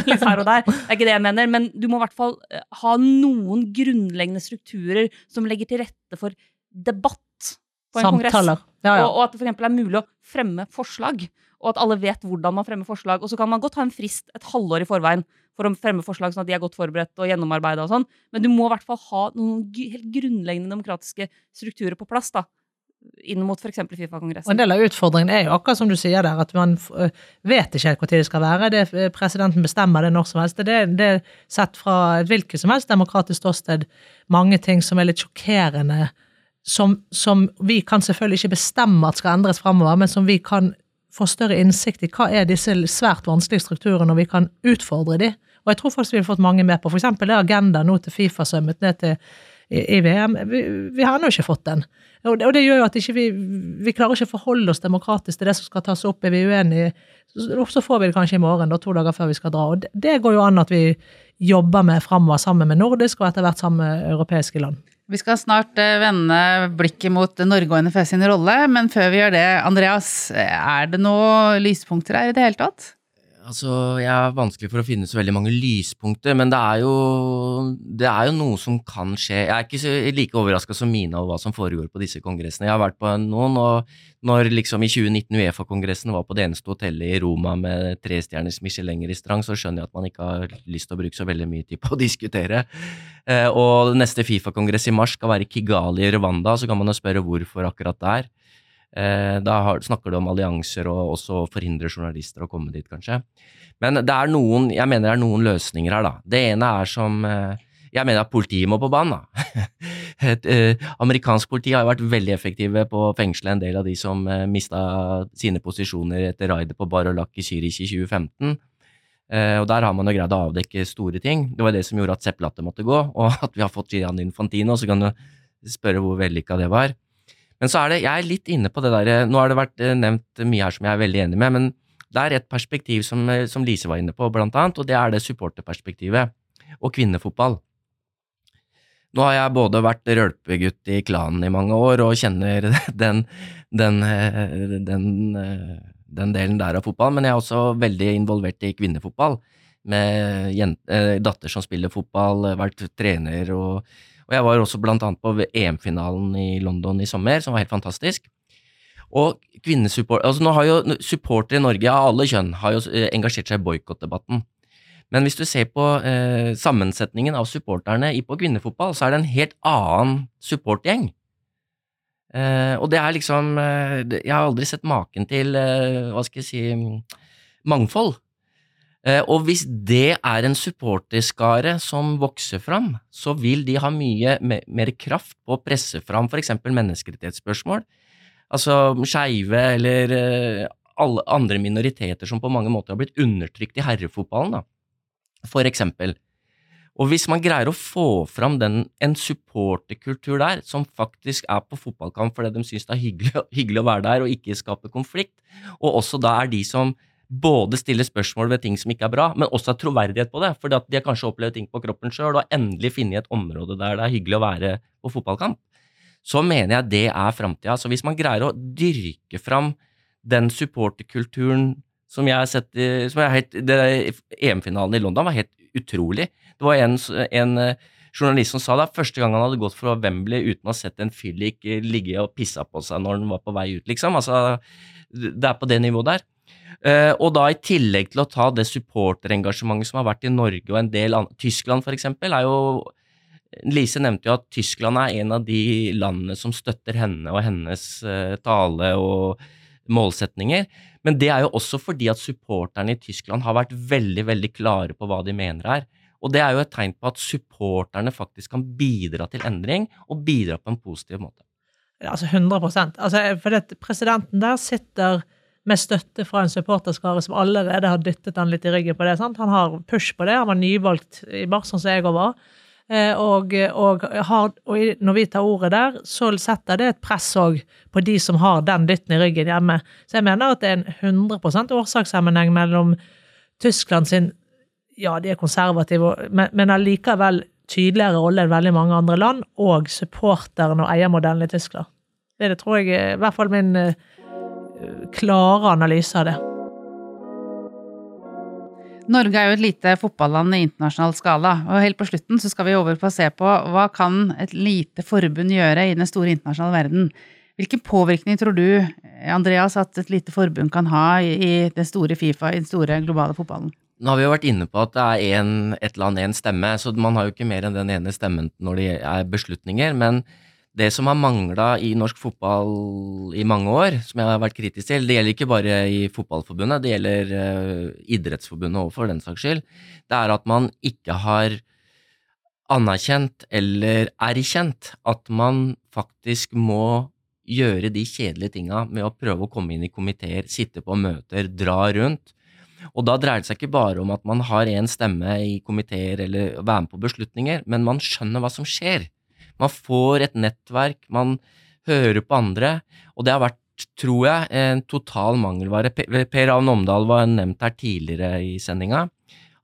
litt her og der. Det er ikke det jeg mener. Men du må i hvert fall eh, ha noen grunnleggende strukturer som legger til rette for debatt på en Samtaler. kongress. Ja, ja. Og, og, at det f.eks. er mulig å fremme forslag. Og at alle vet hvordan man fremmer forslag. Og så kan man godt ha en frist et halvår i forveien for å fremme forslag sånn at de er godt forberedt og gjennomarbeida og sånn. Men du må i hvert fall ha noen helt grunnleggende demokratiske strukturer på plass. da inn mot f.eks. Fifa-kongressen. Og En del av utfordringen er jo akkurat som du sier der, at man vet ikke helt når det skal være. Det, presidenten bestemmer det når som helst. Det, det er sett fra et hvilket som helst demokratisk ståsted mange ting som er litt sjokkerende som, som, vi kan selvfølgelig ikke bestemme at skal endres framover, men som vi kan få større innsikt i hva er disse svært vanskelige strukturene, og vi kan utfordre de. Og jeg tror faktisk vi har fått mange med på f.eks. det agenda nå til Fifa-sømmet ned til i, i VM. Vi, vi har ennå ikke fått den. Og det, og det, gjør jo at ikke vi, vi klarer ikke å forholde oss demokratisk til det som skal tas opp. Er vi uenige, så, så får vi det kanskje i morgen, da, to dager før vi skal dra. Og det, det går jo an at vi jobber med framover sammen med nordisk og etter hvert sammen med europeiske land. Vi skal snart eh, vende blikket mot Norge og NFS sin rolle, men før vi gjør det, Andreas, er det noen lyspunkter her i det hele tatt? Altså, Jeg er vanskelig for å finne så veldig mange lyspunkter, men det er jo, det er jo noe som kan skje. Jeg er ikke like overraska som Mina over hva som foregår på disse kongressene. Jeg har vært på noen, og når liksom i 2019 Uefa-kongressen var på det eneste hotellet i Roma med trestjerners Michelin-restaurant, så skjønner jeg at man ikke har lyst til å bruke så veldig mye tid på å diskutere. Eh, og neste Fifa-kongress i mars skal være i Kigali i Rwanda, så kan man jo spørre hvorfor akkurat der. Eh, da snakker du om allianser og også forhindre journalister å komme dit, kanskje. Men det er noen, jeg mener det er noen løsninger her, da. Det ene er som eh, Jeg mener at politiet må på banen, da. Et, eh, amerikansk politi har jo vært veldig effektive på å fengsle en del av de som eh, mista sine posisjoner etter raidet på Barolak i Zürich i 2015. Eh, og der har man jo greid å avdekke store ting. Det var det som gjorde at Sepp Latter måtte gå, og at vi har fått Gian Infantino, så kan du spørre hvor vellykka det var. Men så er det, jeg er litt inne på det der, Nå har det vært eh, nevnt mye her som jeg er veldig enig med, men det er et perspektiv som, eh, som Lise var inne på, blant annet, og det er det supporterperspektivet. Og kvinnefotball. Nå har jeg både vært rølpegutt i klanen i mange år og kjenner den, den, eh, den, den, delen der av fotball, men jeg er også veldig involvert i kvinnefotball. Med datter som spiller fotball, vært trener og og jeg var også blant annet på EM-finalen i London i sommer, som var helt fantastisk. Og kvinnesupport... Altså nå har jo supportere i Norge av alle kjønn har jo eh, engasjert seg i boikottdebatten. Men hvis du ser på eh, sammensetningen av supporterne på kvinnefotball, så er det en helt annen supportgjeng. Eh, og det er liksom eh, Jeg har aldri sett maken til, eh, hva skal jeg si, mangfold. Eh, Og hvis det er en supporterskare som vokser fram, så vil de ha mye mer kraft på å presse fram f.eks. menneskerettighetsspørsmål. Altså skeive eller eh, alle andre minoriteter som på mange måter har blitt undertrykt i herrefotballen, da. For eksempel. Og hvis man greier å få fram den, en supporterkultur der, som faktisk er på fotballkamp fordi de syns det er hyggelig, hyggelig å være der og ikke skape konflikt, og også da er de som både stiller spørsmål ved ting som ikke er bra, men også har troverdighet på det, fordi de har kanskje opplevd ting på kroppen sjøl og har endelig funnet et område der det er hyggelig å være på fotballkamp, så mener jeg det er framtida. Så hvis man greier å dyrke fram den supporterkulturen som jeg har sett i- helt, EM-finalen i London var helt utrolig. Det var en, en eh, journalist som sa det første gang han hadde gått fra Wembley uten å ha sett en fyllik ligge og pissa på seg når han var på vei ut, liksom. Altså, det er på det nivået der. Eh, og da i tillegg til å ta det supporterengasjementet som har vært i Norge og en del andre Tyskland, eksempel, er jo Lise nevnte jo at Tyskland er en av de landene som støtter henne og hennes uh, tale og målsetninger. Men det er jo også fordi at supporterne i Tyskland har vært veldig, veldig klare på hva de mener her. Og det er jo et tegn på at supporterne faktisk kan bidra til endring, og bidra på en positiv måte. Altså 100% altså, For det, presidenten der sitter med støtte fra en supporterskare som allerede har dyttet han litt i ryggen på det. sant? Han har push på det. Han var nyvalgt i mars, sånn som jeg òg var. Eh, Og, og, har, og når vi tar ordet der, så setter det et press òg på de som har den dytten i ryggen hjemme. Så jeg mener at det er en 100% årsakssammenheng mellom Tyskland sin Ja, de er konservative, men, men allikevel tydeligere rolle enn veldig mange andre land, og supporteren og eiermodellen i Tyskland. Det, det tror jeg i hvert fall min eh, klare analyse av det. Norge er jo et lite fotballand i internasjonal skala, og helt på slutten så skal vi over på å se på hva kan et lite forbund gjøre i den store internasjonale verden. Hvilken påvirkning tror du, Andreas, at et lite forbund kan ha i den store Fifa, i den store globale fotballen? Nå har vi jo vært inne på at det er en, et land, én stemme, så man har jo ikke mer enn den ene stemmen når det er beslutninger. Men det som har mangla i norsk fotball i mange år, som jeg har vært kritisk til, det gjelder ikke bare i Fotballforbundet, det gjelder eh, Idrettsforbundet òg, for den saks skyld, det er at man ikke har anerkjent eller erkjent at man faktisk må gjøre de kjedelige tinga med å prøve å komme inn i komiteer, sitte på møter, dra rundt. Og da dreier det seg ikke bare om at man har én stemme i komiteer eller være med på beslutninger, men man skjønner hva som skjer. Man får et nettverk, man hører på andre, og det har vært, tror jeg, en total mangelvare. Per Avn Omdal var nevnt her tidligere i sendinga.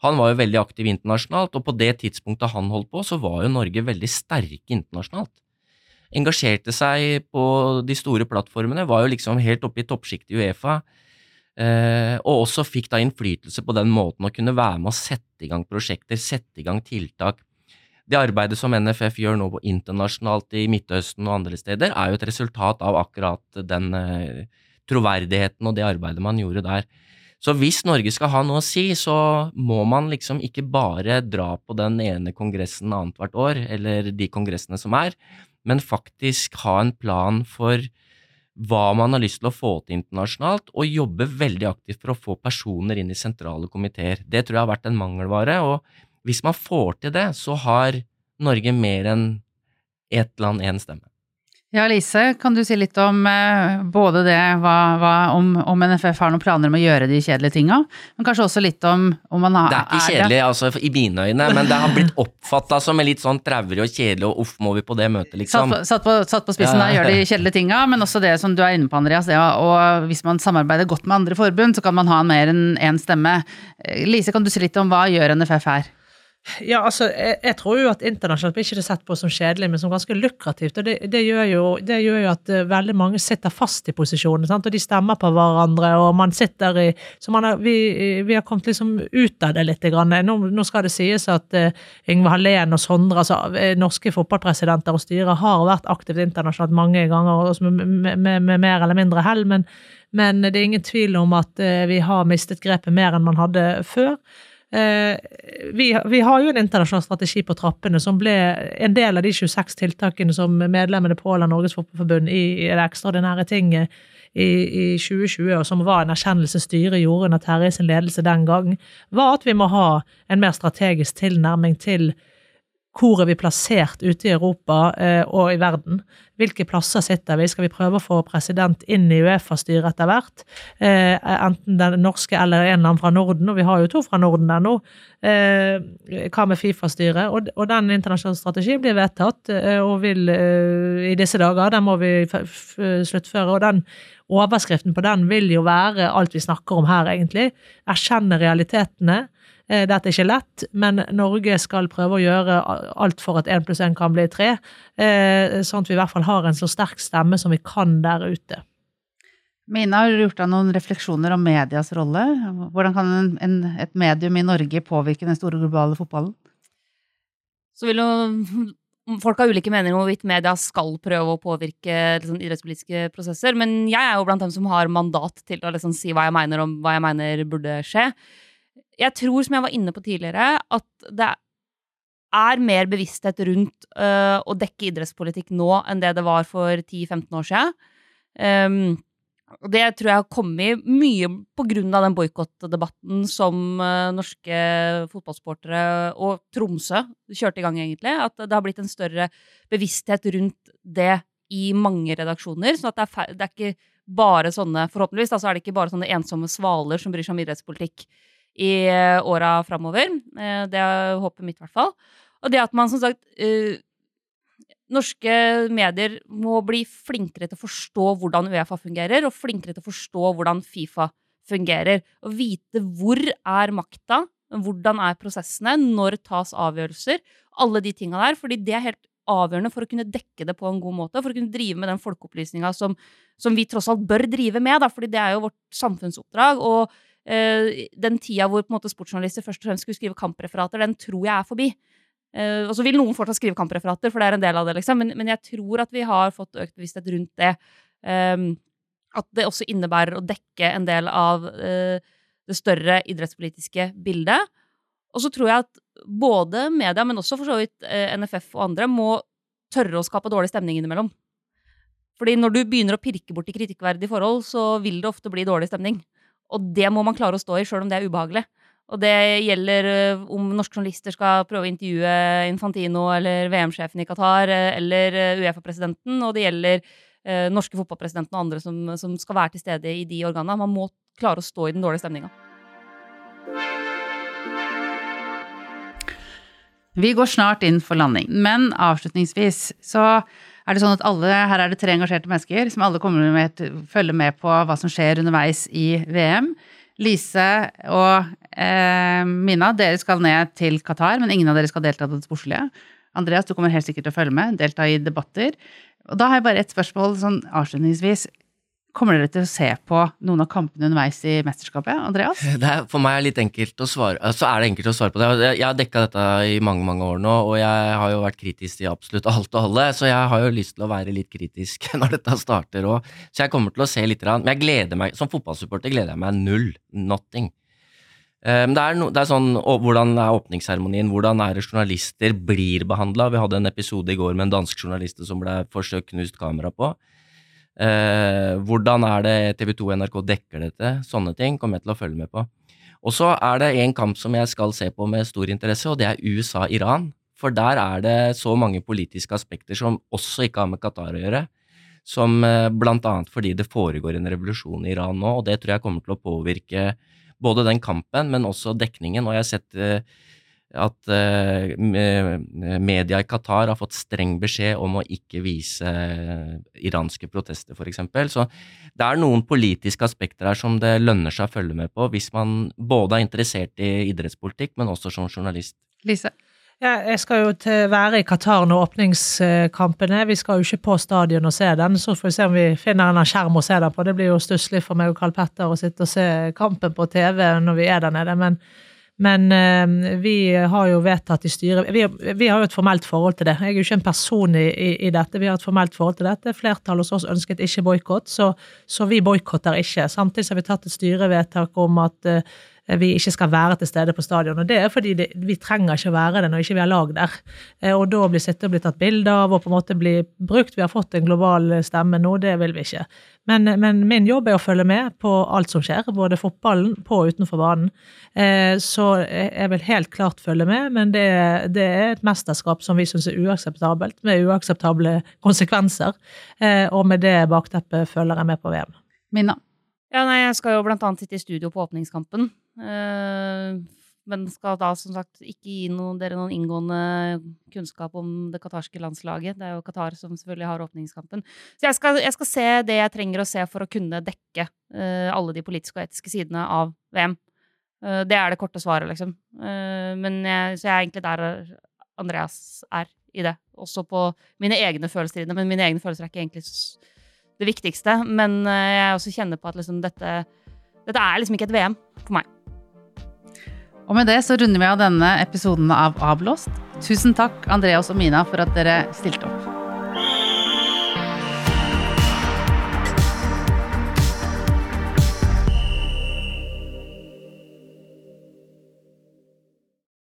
Han var jo veldig aktiv internasjonalt, og på det tidspunktet han holdt på, så var jo Norge veldig sterke internasjonalt. Engasjerte seg på de store plattformene, var jo liksom helt oppe i toppsjiktet i Uefa. Eh, og også fikk da innflytelse på den måten å kunne være med å sette i gang prosjekter, sette i gang tiltak. Det arbeidet som NFF gjør nå internasjonalt i Midtøsten og andre steder, er jo et resultat av akkurat den eh, troverdigheten og det arbeidet man gjorde der. Så hvis Norge skal ha noe å si, så må man liksom ikke bare dra på den ene kongressen annethvert år, eller de kongressene som er, men faktisk ha en plan for hva man har lyst til å få til internasjonalt, og jobbe veldig aktivt for å få personer inn i sentrale komiteer. Det tror jeg har vært en mangelvare, og hvis man får til det, så har Norge mer enn ett land, én stemme. Ja, Lise, kan du si litt om eh, både det hva, hva, om, om NFF har noen planer om å gjøre de kjedelige tinga, men kanskje også litt om om man har Det er ikke kjedelig altså, i mine øyne, men det har blitt oppfatta som en litt sånn traurig og kjedelig, og uff, må vi på det møtet, Satt liksom. på, satt, på, satt på spissen Ja. der, gjør de kjedelige tinga, men også det som du er inne på, Andreas. Det, og hvis man samarbeider godt med andre forbund, så kan man ha mer enn én stemme. Eh, Lise, kan du si litt om hva gjør NFF her? Ja, altså, jeg, jeg tror jo at internasjonalt blir ikke det sett på som kjedelig, men som ganske lukrativt. og Det, det, gjør, jo, det gjør jo at eh, veldig mange sitter fast i posisjonen, sant? og de stemmer på hverandre, og man sitter i Så har, vi, vi har kommet liksom ut av det litt. Grann. Nå, nå skal det sies at uh, Yngve Hallén og Sondre, altså eh, norske fotballpresidenter og styrer, har vært aktivt internasjonalt mange ganger, med, med, med, med mer eller mindre hell, men, men det er ingen tvil om at vi har mistet grepet mer enn man hadde før. Eh, vi, vi har jo en internasjonal strategi på trappene som ble en del av de 26 tiltakene som medlemmene påla Norges Fotballforbund i, i det ekstraordinære tinget i, i 2020, og som var en erkjennelse styret gjorde under Terje sin ledelse den gang, var at vi må ha en mer strategisk tilnærming til hvor er vi plassert ute i Europa eh, og i verden? Hvilke plasser sitter vi? Skal vi prøve å få president inn i Uefa-styret etter hvert? Eh, enten den norske eller en eller annen fra Norden, og vi har jo to fra Norden ennå. Eh, hva med Fifa-styret? Og, den internasjonale strategien blir vedtatt og vil i disse dager. Den må vi sluttføre. og den Overskriften på den vil jo være alt vi snakker om her, egentlig. Erkjenne realitetene dette er ikke lett, men Norge skal prøve å gjøre alt for at én pluss én kan bli tre, eh, sånn at vi i hvert fall har en så sterk stemme som vi kan der ute. Mina, har du gjort deg noen refleksjoner om medias rolle? Hvordan kan en, en, et medium i Norge påvirke den store globale fotballen? Så vil jo Folk har ulike meninger om hvorvidt media skal prøve å påvirke liksom, idrettspolitiske prosesser, men jeg er jo blant dem som har mandat til å liksom, si hva jeg mener om hva jeg mener burde skje jeg tror, som jeg var inne på tidligere, at det er mer bevissthet rundt uh, å dekke idrettspolitikk nå enn det det var for 10-15 år siden. Um, det tror jeg har kommet mye på grunn av den boikottdebatten som uh, norske fotballsportere og Tromsø kjørte i gang, egentlig. At det har blitt en større bevissthet rundt det i mange redaksjoner. Så det er, det er, ikke bare sånne, forhåpentligvis, da, så er det ikke bare sånne ensomme svaler som bryr seg om idrettspolitikk i eh, åra framover. Eh, det er håpet mitt, i hvert fall. Og det at man som sagt eh, Norske medier må bli flinkere til å forstå hvordan Uefa fungerer, og flinkere til å forstå hvordan Fifa fungerer. Og vite hvor er makta, hvordan er prosessene, når tas avgjørelser. Alle de tinga der. fordi det er helt avgjørende for å kunne dekke det på en god måte. For å kunne drive med den folkeopplysninga som, som, vi tross alt bør drive med. Da, fordi det er jo vårt samfunnsoppdrag. Og den tida hvor måte, sportsjournalister først og fremst skulle skrive kampreferater, den tror jeg er forbi. Uh, og så vil noen fortsatt skrive kampreferater, for det er en del av det, liksom. Men, men jeg tror at vi har fått økt bevissthet rundt det. Um, at det også innebærer å dekke en del av det større idrettspolitiske bildet. Og så tror jeg at både media, men også for så vidt NFF og andre, må tørre å skape dårlig stemning innimellom. Fordi når du begynner å pirke bort i kritikkverdige forhold, så vil det ofte bli dårlig stemning. Og det må man klare å stå i, sjøl om det er ubehagelig. Og det gjelder øh, om norske journalister skal prøve å intervjue Infantino eller VM-sjefen i Qatar øh, eller øh, Uefa-presidenten, og det gjelder eh, norske fotballpresidenten og andre som, som, skal være til stede i de organene. Man må klare å stå i den dårlige stemninga. Vi går snart inn for landing, men avslutningsvis så er det sånn at alle, her er det tre engasjerte mennesker som alle kommer med, følger med på hva som skjer underveis i VM. Lise og eh, Mina, dere skal ned til Qatar, men ingen av dere skal delta på det sportslige. Andreas, du kommer helt sikkert til å følge med, delta i debatter. Og da har jeg bare et spørsmål sånn avslutningsvis. Kommer dere til å se på noen av kampene underveis i mesterskapet? Andreas? Det er, for meg er litt enkelt å svare, så altså er det enkelt å svare på det. Jeg har dekka dette i mange mange år nå, og jeg har jo vært kritisk til absolutt alt og alle, så jeg har jo lyst til å være litt kritisk når dette starter òg. Så jeg kommer til å se litt. Men jeg gleder meg, som fotballsupporter gleder jeg meg null. Nothing. Det er, no, det er sånn, Hvordan er åpningsseremonien? Hvordan er det journalister blir behandla? Vi hadde en episode i går med en dansk journalist som ble forsøkt knust kamera på. Eh, hvordan er det TV 2 og NRK dekker dette? Sånne ting kommer jeg til å følge med på. Og så er det en kamp som jeg skal se på med stor interesse, og det er USA-Iran. For der er det så mange politiske aspekter som også ikke har med Qatar å gjøre. Som eh, annet fordi det foregår en revolusjon i Iran nå, og det tror jeg kommer til å påvirke både den kampen, men også dekningen. Og jeg har sett eh, at uh, media i Qatar har fått streng beskjed om å ikke vise uh, iranske protester, f.eks. Så det er noen politiske aspekter her som det lønner seg å følge med på hvis man både er interessert i idrettspolitikk, men også som journalist. Lise? Ja, jeg skal jo til være i Qatar når åpningskampene. Vi skal jo ikke på stadion og se den, så får vi se om vi finner en skjerm å se den på. Det blir jo stusslig for meg og Karl Petter å sitte og se kampen på TV når vi er der nede. men men eh, vi har jo vedtatt i styret vi, vi, har jo et formelt forhold til det. Jeg er jo ikke en person i, i, i dette. Vi har et formelt forhold til dette. Flertallet hos oss ønsket ikke boikott, så, så, vi boikotter ikke. Samtidig har vi tatt et styrevedtak om at øh, vi ikke skal være til stede på stadion. Og det er fordi det, vi trenger ikke å være det når ikke vi har lag der. Eh, Og da bli sittet og bli tatt bilde av og på en måte bli brukt. Vi har fått en global stemme nå, det vil vi ikke. Men, men min jobb er å følge med på alt som skjer, både fotballen på og utenfor banen. Eh, Så jeg vil helt klart følge med, men det, det er et mesterskap som vi syns er uakseptabelt, med uakseptable konsekvenser. Eh, Og med det bakteppet følger jeg med på VM. Minna. Ja, nei, jeg skal jo blant annet sitte i studio på åpningskampen. Uh, men skal da som sagt ikke gi noen, dere noen inngående kunnskap om det qatarske landslaget. Det er jo Qatar som selvfølgelig har åpningskampen. Så jeg skal, jeg skal se det jeg trenger å se for å kunne dekke uh, alle de politiske og etiske sidene av VM. Uh, det er det korte svaret, liksom. Eh, men jeg, så jeg er egentlig der Andreas er i det. Også på mine egne følelser i det. Men mine egne følelser er ikke egentlig det viktigste. Men eh, jeg også kjenner på at liksom dette, dette er liksom ikke et VM for meg. Og med det så runder vi av denne episoden av Avblåst. Tusen takk, Andreas og Mina, for at dere stilte opp.